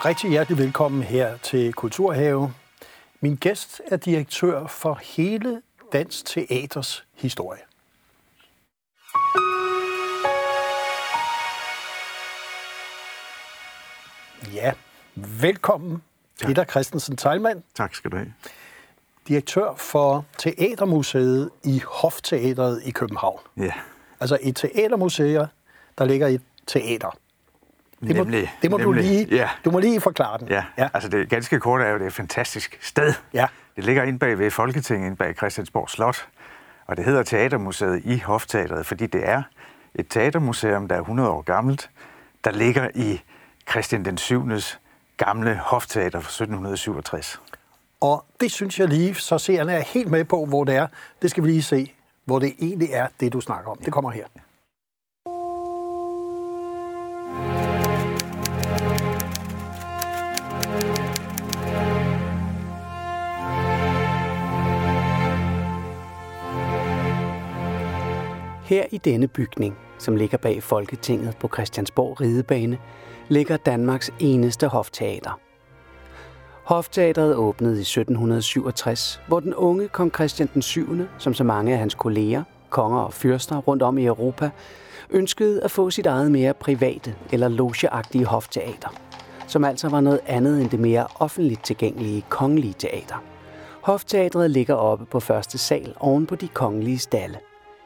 og rigtig hjertelig velkommen her til Kulturhave. Min gæst er direktør for hele Dansk Teaters historie. Ja, velkommen Peter Christensen Teilmann, Tak skal du have. direktør for Teatermuseet i Hofteateret i København. Ja, Altså et teatermuseum, der ligger i et teater. Det må, nemlig. det må du nemlig. lige, Ja, du må lige forklare den. ja. ja. altså det ganske kort er jo, det er et fantastisk sted. Ja. Det ligger inde bag ved Folketinget, inde bag Christiansborg Slot. Og det hedder Teatermuseet i Hofteatret, fordi det er et teatermuseum, der er 100 år gammelt, der ligger i Christian den 7. gamle hofteater fra 1767. Og det synes jeg lige, så seerne er helt med på, hvor det er. Det skal vi lige se, hvor det egentlig er, det du snakker om. Det kommer her. Her i denne bygning, som ligger bag Folketinget på Christiansborg Ridebane, ligger Danmarks eneste hofteater. Hofteateret åbnede i 1767, hvor den unge kong Christian den 7., som så mange af hans kolleger, konger og fyrster rundt om i Europa, ønskede at få sit eget mere private eller logeagtige hofteater, som altså var noget andet end det mere offentligt tilgængelige kongelige teater. Hofteatret ligger oppe på første sal oven på de kongelige stalle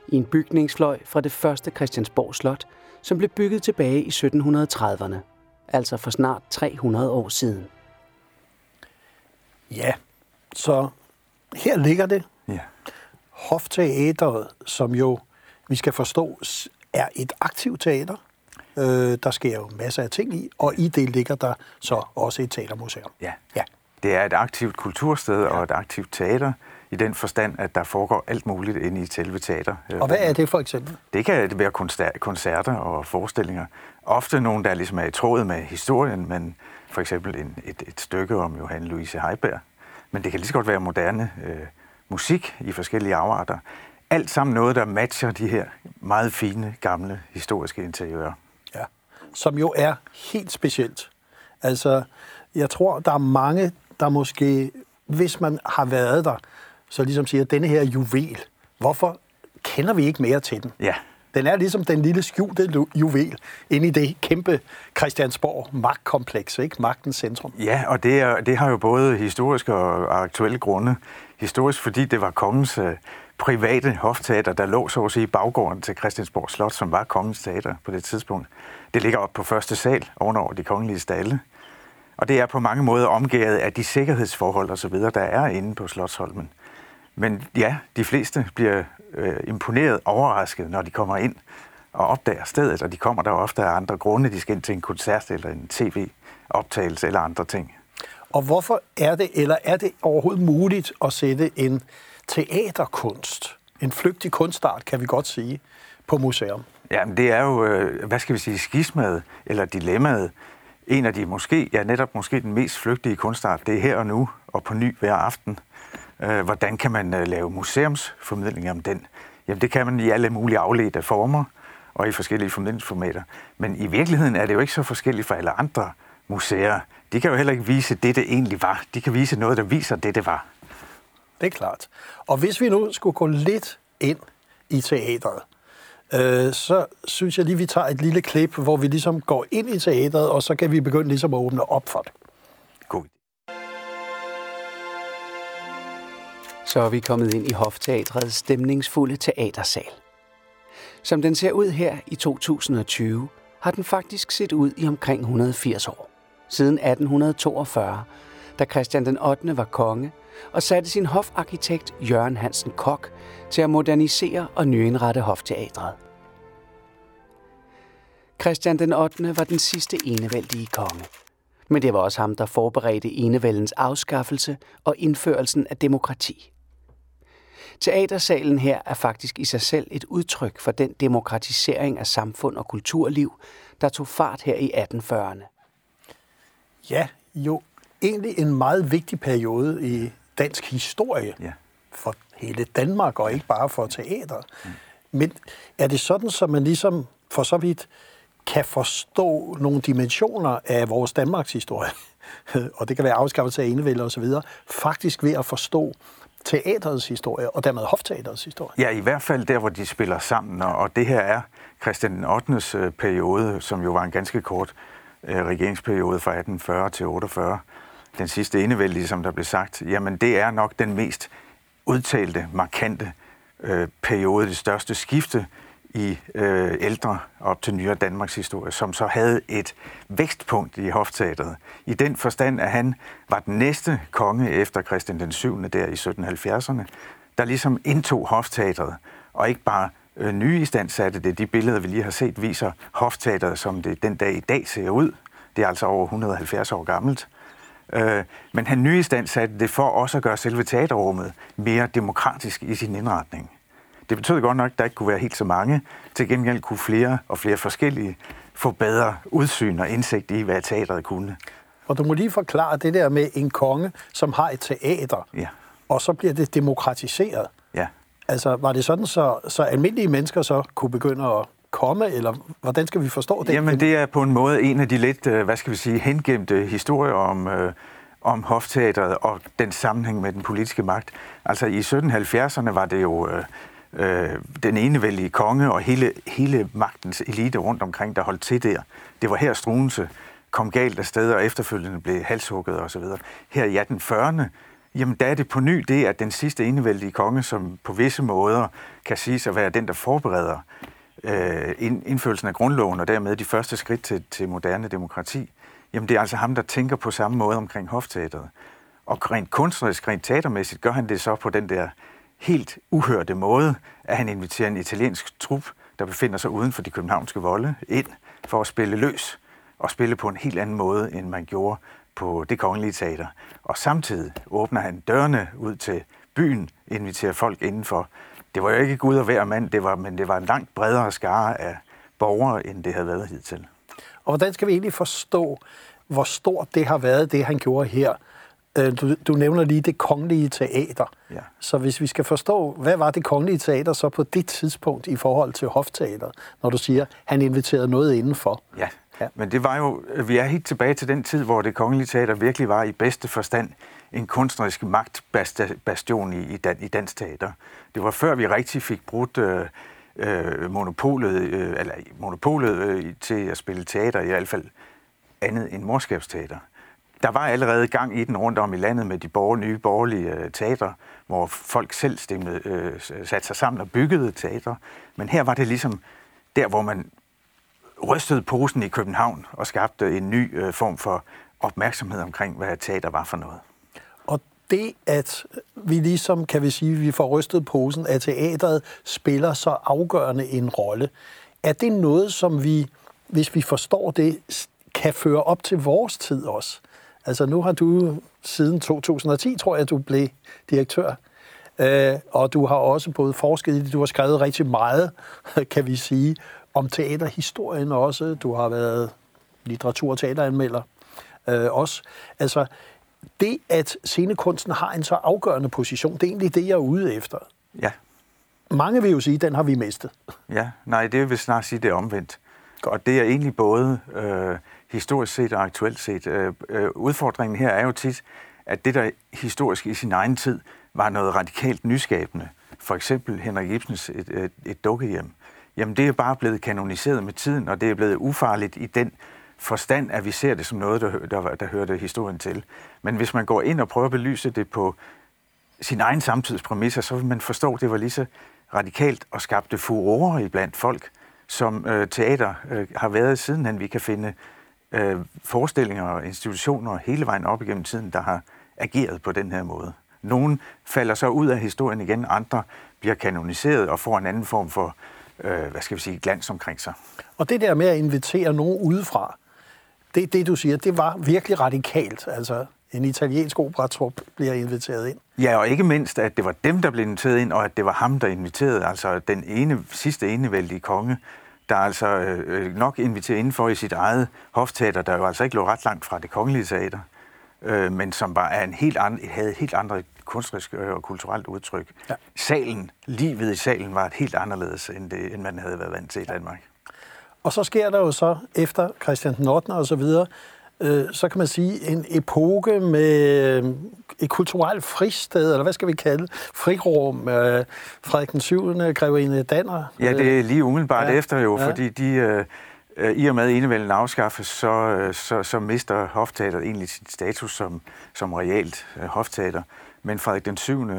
i en bygningsfløj fra det første Christiansborg Slot, som blev bygget tilbage i 1730'erne, altså for snart 300 år siden. Ja, så her ligger det. Ja. Hofteateret, som jo, vi skal forstå, er et aktivt teater. Øh, der sker jo masser af ting i, og i det ligger der så også et teatermuseum. ja. Ja. Det er et aktivt kultursted og et aktivt teater, i den forstand, at der foregår alt muligt inde i selve teater. Og hvad er det for eksempel? Det kan være koncer- koncerter og forestillinger. Ofte nogle, der ligesom er i tråd med historien, men for eksempel en, et, et stykke om Johanne Louise Heiberg. Men det kan lige så godt være moderne øh, musik i forskellige afarter. Alt sammen noget, der matcher de her meget fine, gamle, historiske interiører. Ja. Som jo er helt specielt. Altså, jeg tror, der er mange, der måske, hvis man har været der, så ligesom siger, denne her juvel, hvorfor kender vi ikke mere til den? Ja, Den er ligesom den lille skjulte juvel inde i det kæmpe Christiansborg magtkompleks, ikke? Magtens centrum. Ja, og det, er, det har jo både historiske og aktuelle grunde. Historisk, fordi det var kongens øh, private hofteater, der lå så at sige i baggården til Christiansborg Slot, som var kongens teater på det tidspunkt. Det ligger op på første sal ovenover de kongelige stalle. Og det er på mange måder omgivet af de sikkerhedsforhold og så videre, der er inde på Slotsholmen. Men ja, de fleste bliver øh, imponeret, overrasket, når de kommer ind og opdager stedet, og de kommer der ofte af andre grunde. De skal ind til en koncert eller en tv-optagelse eller andre ting. Og hvorfor er det, eller er det overhovedet muligt at sætte en teaterkunst, en flygtig kunstart, kan vi godt sige, på museum? Ja, men det er jo, øh, hvad skal vi sige, skismaet eller dilemmaet. En af de måske, ja netop måske den mest flygtige kunstart, det er her og nu og på ny hver aften. Øh, Hvordan kan man øh, lave museumsformidling om den? Jamen det kan man i alle mulige afledte former og i forskellige formidlingsformater. Men i virkeligheden er det jo ikke så forskelligt fra alle andre museer. De kan jo heller ikke vise det, det egentlig var. De kan vise noget, der viser det, det var. Det er klart. Og hvis vi nu skulle gå lidt ind i teatret, øh, så synes jeg lige, vi tager et lille klip, hvor vi ligesom går ind i teatret, og så kan vi begynde ligesom at åbne op for det. Så er vi kommet ind i Hofteatrets stemningsfulde teatersal. Som den ser ud her i 2020, har den faktisk set ud i omkring 180 år. Siden 1842, da Christian den 8. var konge og satte sin hofarkitekt Jørgen Hansen Kok til at modernisere og nyindrette hofteatret. Christian den 8. var den sidste enevældige konge. Men det var også ham, der forberedte enevældens afskaffelse og indførelsen af demokrati. Teatersalen her er faktisk i sig selv et udtryk for den demokratisering af samfund og kulturliv, der tog fart her i 1840'erne. Ja, jo egentlig en meget vigtig periode i dansk historie Ja. for hele Danmark, og ikke bare for teater. Mm. Men er det sådan, så man ligesom for så vidt kan forstå nogle dimensioner af vores Danmarks historie, og det kan være afskaffelse af enevælde osv., faktisk ved at forstå teaterets historie, og dermed hofteaterets historie. Ja, i hvert fald der, hvor de spiller sammen, og det her er Christian den 8. Øh, periode, som jo var en ganske kort øh, regeringsperiode fra 1840 til 48, den sidste enevældige, som der blev sagt, jamen det er nok den mest udtalte, markante øh, periode, det største skifte i øh, ældre op til nyere Danmarks historie, som så havde et vækstpunkt i hofteateret. I den forstand, at han var den næste konge efter Christian den 7. der i 1770'erne, der ligesom indtog hofteateret, og ikke bare øh, nye istandsatte det. De billeder, vi lige har set, viser hofteateret, som det den dag i dag ser ud. Det er altså over 170 år gammelt. Øh, men han nyistandsatte det for også at gøre selve teaterrummet mere demokratisk i sin indretning. Det betød godt nok, at der ikke kunne være helt så mange. Til gengæld kunne flere og flere forskellige få bedre udsyn og indsigt i, hvad teateret kunne. Og du må lige forklare det der med en konge, som har et teater, ja. og så bliver det demokratiseret. Ja. Altså, var det sådan, så, så almindelige mennesker så kunne begynde at komme, eller hvordan skal vi forstå det? Jamen, det er på en måde en af de lidt, øh, hvad skal vi sige, hengemte historier om, øh, om hofteateret og den sammenhæng med den politiske magt. Altså, i 1770'erne var det jo... Øh, øh, den enevældige konge og hele, hele magtens elite rundt omkring, der holdt til der. Det var her Struense kom galt af sted og efterfølgende blev halshugget osv. Her i 1840'erne, jamen der er det på ny det, at den sidste enevældige konge, som på visse måder kan siges at være den, der forbereder øh, indførelsen af grundloven og dermed de første skridt til, til moderne demokrati, jamen det er altså ham, der tænker på samme måde omkring hofteateret. Og rent kunstnerisk, rent teatermæssigt, gør han det så på den der helt uhørte måde, at han inviterer en italiensk trup, der befinder sig uden for de københavnske volde, ind for at spille løs og spille på en helt anden måde, end man gjorde på det kongelige teater. Og samtidig åbner han dørene ud til byen, inviterer folk indenfor. Det var jo ikke Gud og hver mand, det var, men det var en langt bredere skare af borgere, end det havde været hidtil. Og hvordan skal vi egentlig forstå, hvor stort det har været, det han gjorde her? Øh, du, du nævner lige det kongelige teater. Ja. Så hvis vi skal forstå, hvad var det kongelige teater så på det tidspunkt i forhold til hofteater, når du siger, han inviterede noget indenfor? Ja, ja. men det var jo, vi er helt tilbage til den tid, hvor det kongelige teater virkelig var i bedste forstand en kunstnerisk magtbastion i, i, dan, i dansk teater. Det var før vi rigtig fik brudt øh, øh, monopolet, øh, eller monopolet øh, til at spille teater, i hvert fald andet end morskabsteater der var allerede gang i den rundt om i landet med de borger, nye borgerlige øh, teater, hvor folk selv stemmede, øh, satte sig sammen og byggede teater. Men her var det ligesom der, hvor man rystede posen i København og skabte en ny øh, form for opmærksomhed omkring, hvad teater var for noget. Og det, at vi ligesom, kan vi sige, vi får rystet posen, at teateret spiller så afgørende en rolle, er det noget, som vi, hvis vi forstår det, kan føre op til vores tid også? Altså nu har du siden 2010, tror jeg, du blev direktør. Øh, og du har også både forsket i det, du har skrevet rigtig meget, kan vi sige, om teaterhistorien også. Du har været litteratur- og teateranmelder øh, også. Altså, det, at scenekunsten har en så afgørende position, det er egentlig det, jeg er ude efter. Ja. Mange vil jo sige, at den har vi mistet. Ja, nej, det vil snart sige, det er omvendt. Og det er egentlig både øh, historisk set og aktuelt set. Øh, øh, udfordringen her er jo tit, at det, der historisk i sin egen tid var noget radikalt nyskabende, for eksempel Henrik Ibsens et, et, et dukkehjem, jamen det er bare blevet kanoniseret med tiden, og det er blevet ufarligt i den forstand, at vi ser det som noget, der, der, der hørte historien til. Men hvis man går ind og prøver at belyse det på sin egen samtidspræmisser, så vil man forstå, at det var lige så radikalt og skabte furore blandt folk, som øh, teater øh, har været sidenhen. vi kan finde øh, forestillinger og institutioner hele vejen op igennem tiden, der har ageret på den her måde. Nogle falder så ud af historien igen, andre bliver kanoniseret og får en anden form for, øh, hvad skal vi sige, glans omkring sig. Og det der med at invitere nogen udefra, det, det du siger, det var virkelig radikalt. Altså, en italiensk operatrup bliver inviteret ind. Ja, og ikke mindst, at det var dem, der blev inviteret ind, og at det var ham, der inviterede, altså den ene, sidste enevældige konge, der altså øh, nok inviterer indenfor i sit eget hofteater, der jo altså ikke lå ret langt fra det kongelige teater, øh, men som bare er en helt andre, havde et helt andet kunstnerisk og kulturelt udtryk. Ja. Salen, livet i salen var et helt anderledes, end, det, end man havde været vant til i Danmark. Og så sker der jo så, efter Christian den 8. og så videre, øh, så kan man sige en epoke med øh, et kulturelt fristed, eller hvad skal vi kalde frirum. Øh, Frederik den 7. grevinde Danner. Ja, det er lige umiddelbart Ja. efter jo, Ja. fordi de, øh, øh, i og med enevælden afskaffes, så, øh, så, så mister hofteateret egentlig sin status som, som realt øh, hofteater. Men Frederik den 7.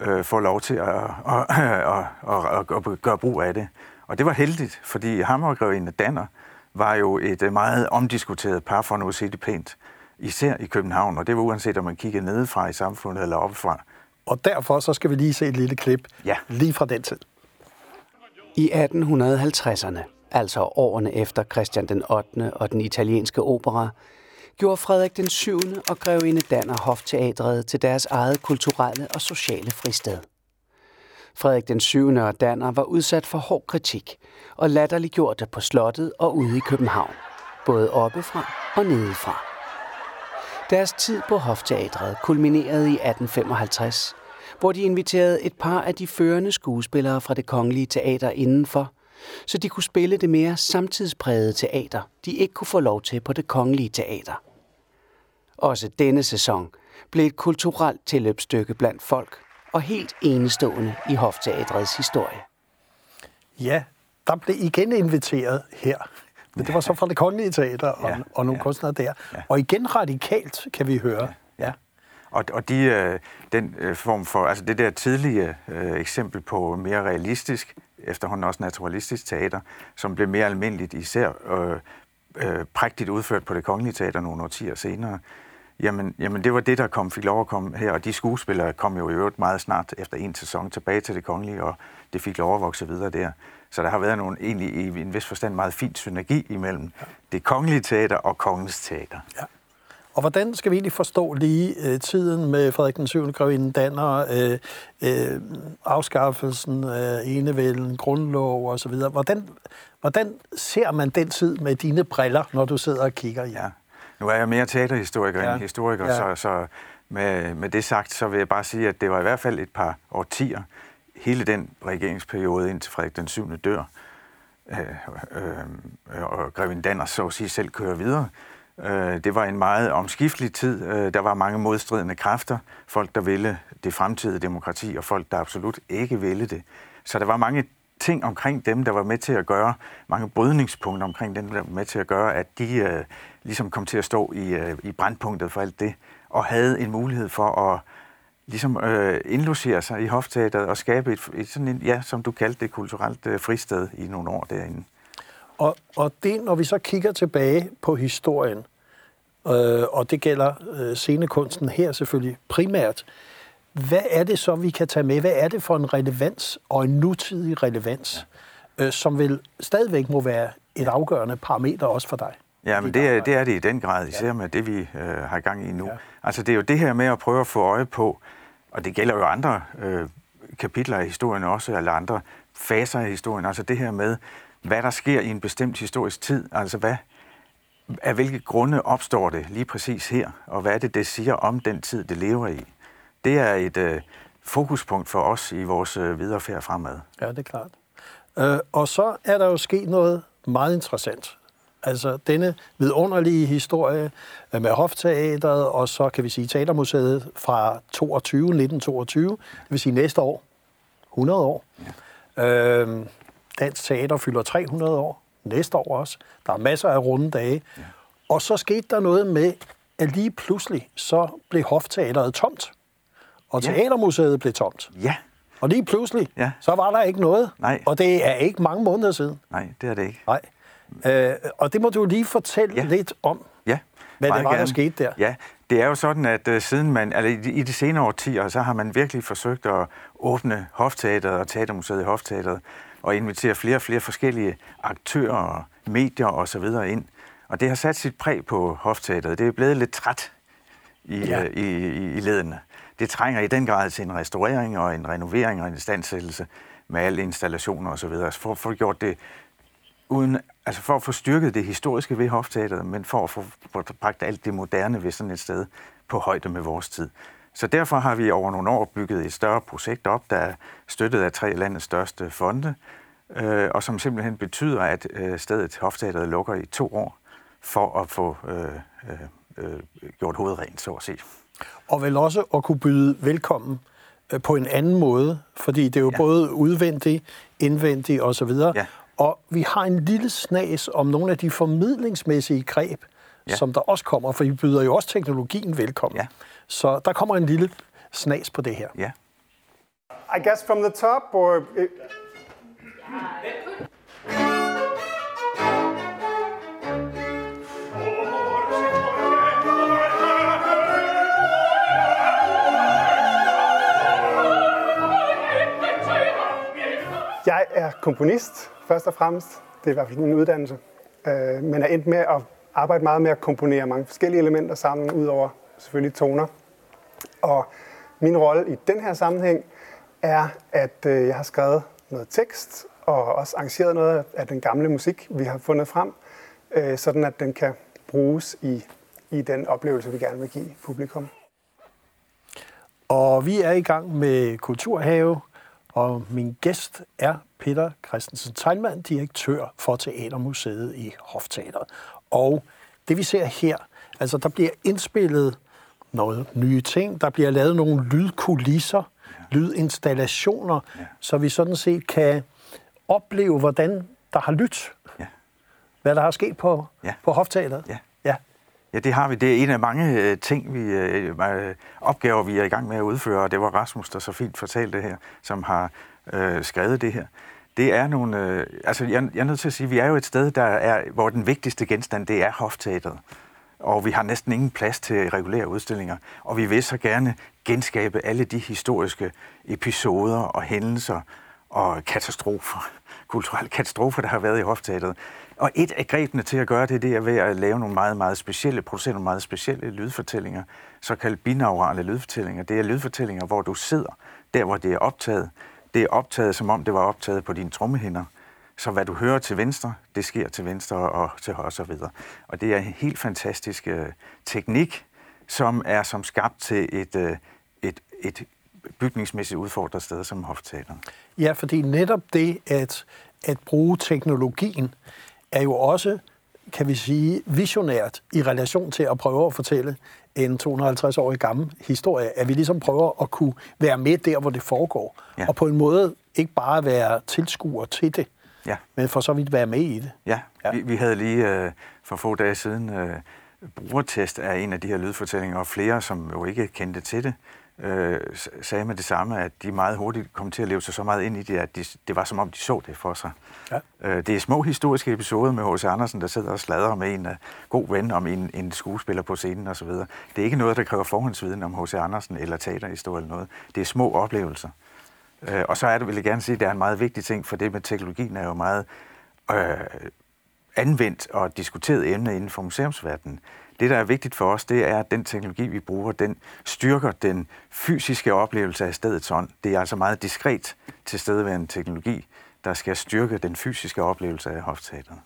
Øh, får lov til at, at, at, at, at, at gøre brug af det. Og det var heldigt, fordi ham og grevinde Danner var jo et øh, meget omdiskuteret par, for nu at sige det pænt, især i København, og det var uanset om man kiggede nedefra i samfundet eller oppefra. Og derfor så skal vi lige se et lille klip Ja. lige fra den tid. I 1850'erne, altså årene efter Christian den 8. og den italienske opera, gjorde Frederik den 7. og grevinde Danner Hofteatret til deres eget kulturelle og sociale fristed. Frederik den 7. og Danner var udsat for hård kritik og latterliggjorte på slottet og ude i København, både oppefra og nedefra. Deres tid på Hofteatret kulminerede i 1855, hvor de inviterede et par af de førende skuespillere fra det kongelige teater indenfor, så de kunne spille det mere samtidsprægede teater, de ikke kunne få lov til på det kongelige teater. Også denne sæson blev et kulturelt tilløbsstykke blandt folk og helt enestående i Hofteatrets historie. Ja, der blev igen inviteret her. Men det var så fra det kongelige teater og, Ja, og nogle ja. kunstnere der. Ja. Og igen radikalt, kan vi høre. Ja. Og, og de, øh, den øh, form for, altså det der tidlige øh, eksempel på mere realistisk, efterhånden også naturalistisk teater, som blev mere almindeligt, især øh, øh, prægtigt udført på det kongelige teater nogle årtier senere, jamen, jamen det var det, der kom, fik lov at komme her, og de skuespillere kom jo i øvrigt meget snart efter en sæson tilbage til det kongelige, og det fik lov at vokse videre der. Så der har været nogle, egentlig i en vis forstand meget fin synergi imellem det kongelige teater og kongens teater. Ja. Og hvordan skal vi egentlig forstå lige øh, tiden med Frederik den 7. grevinde Danner, øh, øh, afskaffelsen af enevælden, grundlov og så videre. Hvordan, hvordan ser man den tid med dine briller, når du sidder og kigger i? Ja. Nu er jeg mere teaterhistoriker Ja. end historiker, Ja. så, så med, med det sagt, så vil jeg bare sige, at det var i hvert fald et par årtier, hele den regeringsperiode indtil Frederik den 7. dør, øh, øh, og Grevin Danner så at sige selv kører videre. Øh, det var en meget omskiftelig tid. Øh, der var mange modstridende kræfter. Folk, der ville det fremtidige demokrati, og folk, der absolut ikke ville det. Så der var mange ting omkring dem, der var med til at gøre, mange brydningspunkter omkring dem, der var med til at gøre, at de øh, ligesom kom til at stå i, øh, i brandpunktet for alt det, og havde en mulighed for at ligesom øh, indlogere sig i hofteateret og skabe et, et sådan en, ja, som du kaldte det, kulturelt øh, fristed i nogle år derinde. Og, og det, når vi så kigger tilbage på historien, øh, og det gælder øh, scenekunsten her selvfølgelig primært, hvad er det så, vi kan tage med? Hvad er det for en relevans og en nutidig relevans, ja. øh, som vel stadigvæk må være et afgørende parameter også for dig? Ja, men det er, det er det i den grad, især med det, vi øh, har gang i nu. Ja. Ja. Altså, det er jo det her med at prøve at få øje på, og det gælder jo andre øh, kapitler af historien også, eller andre faser af historien, altså det her med, hvad der sker i en bestemt historisk tid, altså hvad, af hvilke grunde opstår det lige præcis her, og hvad er det, det siger om den tid, det lever i. Det er et øh, fokuspunkt for os i vores øh, videre færd fremad. Ja, det er klart. Øh, og så er der jo sket noget meget interessant. Altså denne vidunderlige historie øh, med Hofteateret, og så kan vi sige Teatermuseet fra 22, 1922, det vil sige næste år, 100 år. Ja. Øh, Dansk Teater fylder 300 år, næste år også. Der er masser af runde dage. Ja. Og så skete der noget med, at lige pludselig så blev Hofteateret tomt, og Ja. Teatermuseet blev tomt. Ja, Og lige pludselig, Ja. så var der ikke noget. Nej. Og det er ikke mange måneder siden. nej, det er det ikke. Nej. Øh, og det må du lige fortælle ja. Lidt om. Ja, Hvad det var, der gerne. skete der. Ja, det er jo sådan, at uh, siden man, altså i, de- senere årtier, så har man virkelig forsøgt at åbne Hofteateret og Teatermuseet i Hofteateret og invitere flere og flere forskellige aktører og medier og så videre ind. Og det har sat sit præg på Hofteateret. Det er blevet lidt træt i, Ja. ja. i, i, i ledene. Det trænger i den grad til en restaurering og en renovering og en standsættelse med alle installationer og så videre. Altså, for, for gjort det uden, altså for at få styrket det historiske ved Hofteateret, men for at få få bragt alt det moderne ved sådan et sted på højde med vores tid. Så derfor har vi over nogle år bygget et større projekt op, der er støttet af tre af landets største fonde, øh, og som simpelthen betyder, at øh, stedet Hofteateret lukker i to år for at få øh, øh, øh gjort hovedet rent, så at sige. Og vel også at kunne byde velkommen øh, på en anden måde, fordi det er jo ja. både udvendigt, indvendigt osv. Ja. Og vi har en lille snas om nogle af de formidlingsmæssige greb, ja. som der også kommer, for vi byder jo også teknologien velkommen. Ja. Så der kommer en lille snas på det her. Ja. I guess from the top, or... Jeg er komponist, først og fremmest. Det er i hvert fald min uddannelse. Øh, men er endt med at arbejde meget med at komponere mange forskellige elementer sammen, udover selvfølgelig toner. Og min rolle i den her sammenhæng er, at øh, jeg har skrevet noget tekst, og også arrangeret noget af den gamle musik, vi har fundet frem, øh, sådan at den kan bruges i, i den oplevelse, vi gerne vil give publikum. Og vi er i gang med Kulturhave, og min gæst er Peter Christensen Teilmann, direktør for Teatermuseet i Hofteateret. Og det vi ser her, altså der bliver indspillet noget nye ting, der bliver lavet nogle lydkulisser, lydinstallationer, ja. så vi sådan set kan opleve, hvordan der har lyttet. Ja. Hvad der har sket på, ja. på Hofteateret. Ja ja. Det har vi. Det er en af mange øh, ting, vi øh, øh, opgaver, vi er i gang med at udføre, og det var Rasmus, der så fint fortalte det her, som har øh, skrevet det her. Det er nogle... Øh, altså, jeg, jeg er nødt til at sige, at vi er jo et sted, der er, hvor den vigtigste genstand, det er hofteateret. Og vi har næsten ingen plads til regulære udstillinger. Og vi vil så gerne genskabe alle de historiske episoder og hændelser og katastrofer, kulturelle katastrofer, der har været i hofteateret. Og et af grebene til at gøre det, det er ved at lave nogle meget, meget specielle, producere nogle meget specielle lydfortællinger, såkaldte binaurale lydfortællinger. Det er lydfortællinger, hvor du sidder der, hvor det er optaget. Det er optaget, som om det var optaget på dine trommehinder. Så hvad du hører til venstre, det sker til venstre og til højre og så videre. Og det er en helt fantastisk øh, teknik, som er som skabt til et, øh, et, et bygningsmæssigt udfordret sted som Hofteateren. Ja, fordi netop det at, at bruge teknologien er jo også, kan vi sige, visionært i relation til at prøve at fortælle en 250-årig gammel historie, at vi ligesom prøver at kunne være med der, hvor det foregår, ja. og på en måde ikke bare være tilskuer til det, ja. men for så vidt være med i det. Ja, ja. Vi, vi havde lige øh, for få dage siden øh, brugertest af en af de her lydfortællinger, og flere, som jo ikke kendte til det, øh, sagde med det samme, at de meget hurtigt kom til at leve sig så meget ind i det, at de, det var som om, de så det for sig. Ja. Øh, det er små historiske episoder med H.C. Andersen, der sidder og sladrer med en uh, god ven om en, en skuespiller på scenen osv. Det er ikke noget, der kræver forhåndsviden om H.C. Andersen eller teaterhistorie eller noget. Det er små oplevelser. Øh, og så er det, vil jeg gerne sige, at det er en meget vigtig ting, for det med teknologien er jo meget øh, anvendt og diskuteret emne inden for museumsverdenen. Det, der er vigtigt for os, det er, at den teknologi, vi bruger, den styrker den fysiske oplevelse af stedets ånd. Det er altså meget diskret tilstedeværende teknologi, der skal styrke den fysiske oplevelse af Hofteateret.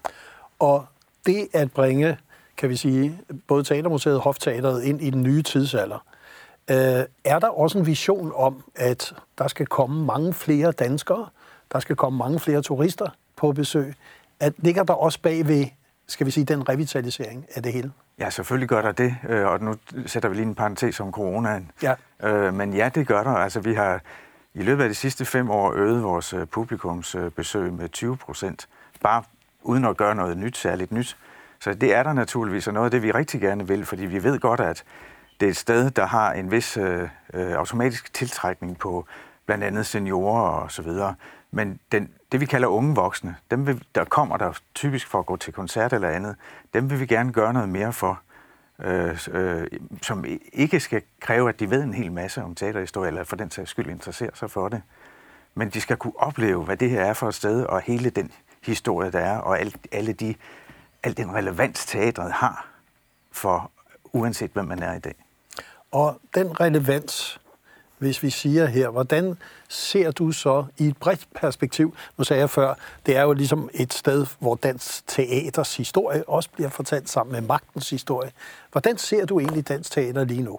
Og det at bringe, kan vi sige, både Teatermuseet og Hofteateret ind i den nye tidsalder, øh, er der også en vision om, at der skal komme mange flere danskere, der skal komme mange flere turister på besøg. At ligger der også bag ved, skal vi sige, den revitalisering af det hele? Ja, selvfølgelig gør der det, øh, og nu sætter vi lige en parentes om coronaen. Ja. Øh, men ja, det gør der. Altså, vi har i løbet af de sidste fem år øget vores øh, publikumsbesøg med 20 procent, bare uden at gøre noget nyt, særligt nyt. Så det er der naturligvis, og noget af det, vi rigtig gerne vil, fordi vi ved godt, at det er et sted, der har en vis øh, automatisk tiltrækning på blandt andet seniorer og så videre. Men den, det, vi kalder unge voksne, dem vil, der kommer der typisk for at gå til koncert eller andet, dem vil vi gerne gøre noget mere for, øh, øh, som ikke skal kræve, at de ved en hel masse om teaterhistorie, eller for den sags skyld interesserer sig for det. Men de skal kunne opleve, hvad det her er for et sted, og hele den historie, der er, og alt, alle de, al den relevans, teatret har for uanset hvem man er i dag. Og den relevans, hvis vi siger her, hvordan ser du så i et bredt perspektiv, nu sagde jeg før, det er jo ligesom et sted, hvor dansk teaters historie også bliver fortalt sammen med magtens historie. Hvordan ser du egentlig dansk teater lige nu?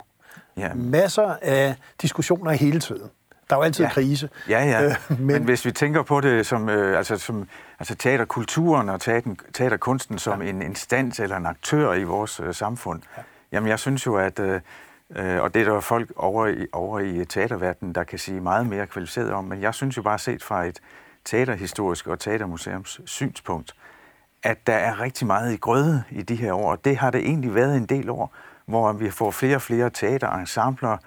Ja. Masser af diskussioner hele tiden. Der er jo altid ja. krise. Ja, ja. Øh, men... men hvis vi tænker på det som, øh, altså, som altså teaterkulturen og teater, teaterkunsten som ja. en instans eller en aktør i vores øh, samfund, ja. jamen jeg synes jo, at... Øh, Øh, og det er der folk over i, over i teaterverdenen, der kan sige meget mere kvalificeret om. Men jeg synes jo bare set fra et teaterhistorisk og teatermuseums synspunkt, at der er rigtig meget i grøde i de her år. Og det har det egentlig været en del år, hvor vi får flere og flere teaterensembler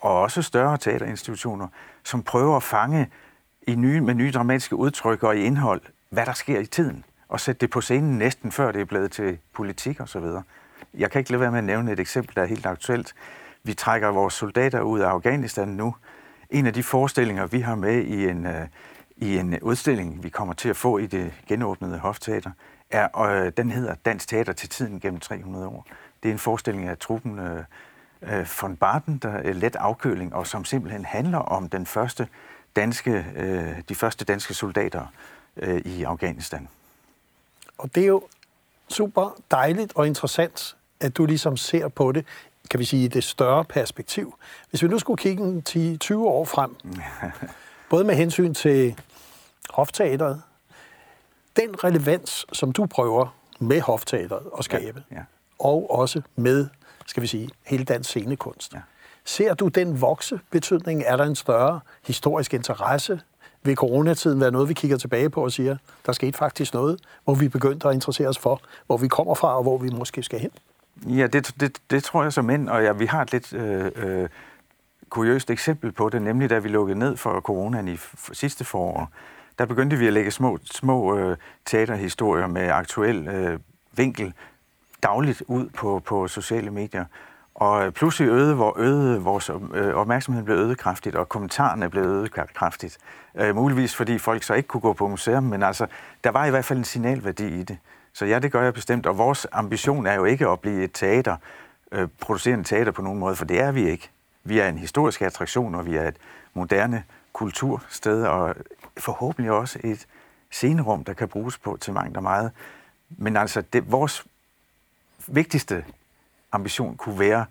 og også større teaterinstitutioner, som prøver at fange i nye, med nye dramatiske udtryk og i indhold, hvad der sker i tiden, og sætte det på scenen næsten før det er blevet til politik osv. Jeg kan ikke lade være med at nævne et eksempel, der er helt aktuelt. Vi trækker vores soldater ud af Afghanistan nu. En af de forestillinger, vi har med i en, øh, i en udstilling, vi kommer til at få i det genåbnede Hofteater, er, øh, den hedder Dansk Teater til tiden gennem 300 år. Det er en forestilling af truppen øh, øh, von Barton, der er let afkøling, og som simpelthen handler om den første danske, øh, de første danske soldater øh, i Afghanistan. Og det er jo super dejligt og interessant, at du ligesom ser på det kan vi sige, det større perspektiv. Hvis vi nu skulle kigge 10-20 år frem, både med hensyn til hofteateret, den relevans, som du prøver med hofteateret at skabe, ja, ja. og også med, skal vi sige, hele dansk scenekunst. Ja. Ser du den vokse betydning? Er der en større historisk interesse? Vil coronatiden være noget, vi kigger tilbage på og siger, der skete faktisk noget, hvor vi begyndte at interessere os for, hvor vi kommer fra og hvor vi måske skal hen? Ja, det, det, det tror jeg som ind, og ja, vi har et lidt øh, øh, kuriøst eksempel på det, nemlig da vi lukkede ned for coronaen i sidste forår, der begyndte vi at lægge små, små øh, teaterhistorier med aktuel øh, vinkel dagligt ud på, på sociale medier. Og øh, pludselig øgede, hvor øgede vores øh, opmærksomhed blev øget kraftigt, og kommentarerne blev øget kraftigt. Øh, muligvis fordi folk så ikke kunne gå på museum, men altså, der var i hvert fald en signalværdi i det. Så ja, det gør jeg bestemt, og vores ambition er jo ikke at blive et teater, øh, producerende teater på nogen måde, for det er vi ikke. Vi er en historisk attraktion, og vi er et moderne kultursted, og forhåbentlig også et scenerum, der kan bruges på til mange og meget. Men altså, det, vores vigtigste ambition kunne være,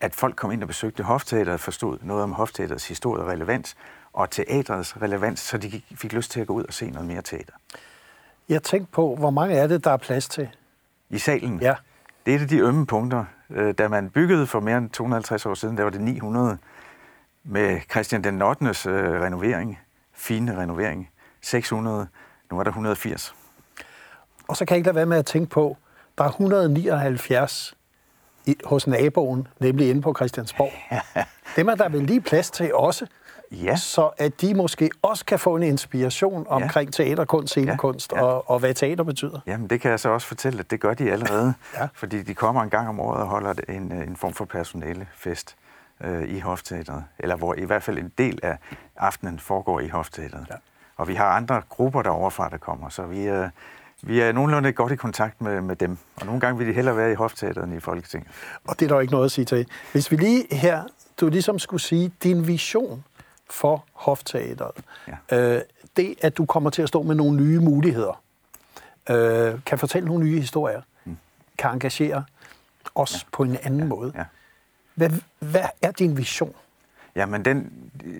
at folk kom ind og besøgte Hofteateret, forstod noget om Hofteaterets historie og relevans, og teatrets relevans, så de fik lyst til at gå ud og se noget mere teater. Jeg tænkte på, hvor mange er det, der er plads til? I salen? Ja. Det er et af de ømme punkter. Øh, da man byggede for mere end 250 år siden, der var det 900 med Christian den 8. Øh, renovering, fine renovering. 600, nu er der 180. Og så kan jeg ikke lade være med at tænke på, der er 179 i, hos naboen, nemlig inde på Christiansborg. Dem er der vel lige plads til også. Ja. Så at de måske også kan få en inspiration omkring ja. teaterkunst, scenekunst ja. Ja. Og, og hvad teater betyder. Jamen, det kan jeg så også fortælle, at det gør de allerede. ja. Fordi de kommer en gang om året og holder en, en form for personalefest øh, i Hofteateret. Eller hvor i hvert fald en del af aftenen foregår i Hofteateret. Ja. Og vi har andre grupper derovre fra, der kommer. Så vi, øh, vi er nogenlunde godt i kontakt med, med dem. Og nogle gange vil de hellere være i Hofteateret end i Folketinget. Og det er der ikke noget at sige til. Hvis vi lige her, du ligesom skulle sige, din vision for hofteateret. Ja. Øh, det, at du kommer til at stå med nogle nye muligheder, øh, kan fortælle nogle nye historier, mm. kan engagere os ja. på en anden ja. måde. Ja. Hvad, hvad er din vision? Jamen, den,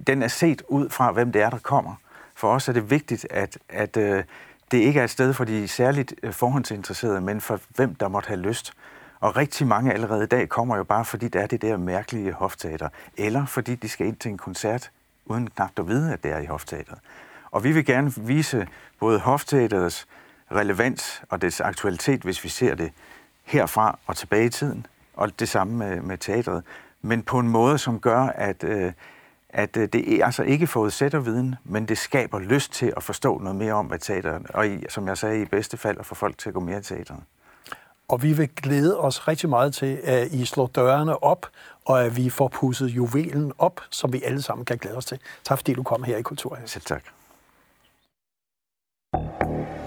den er set ud fra, hvem det er, der kommer. For os er det vigtigt, at, at øh, det ikke er et sted for de særligt øh, forhåndsinteresserede, men for hvem, der måtte have lyst. Og rigtig mange allerede i dag kommer jo bare, fordi der er det der mærkelige hofteater, eller fordi de skal ind til en koncert uden knap at vide, at det er i hofteateret. Og vi vil gerne vise både hofteaterets relevans og dets aktualitet, hvis vi ser det herfra og tilbage i tiden, og det samme med, med teatret, men på en måde, som gør, at, øh, at øh, det altså ikke forudsætter viden, men det skaber lyst til at forstå noget mere om, hvad teateret, og i, som jeg sagde, i bedste fald at få folk til at gå mere i teateret. Og vi vil glæde os rigtig meget til, at I slår dørene op, og at vi får pusset juvelen op, som vi alle sammen kan glæde os til. Tak fordi du kom her i Kulturhuset. Selv tak. Thank you.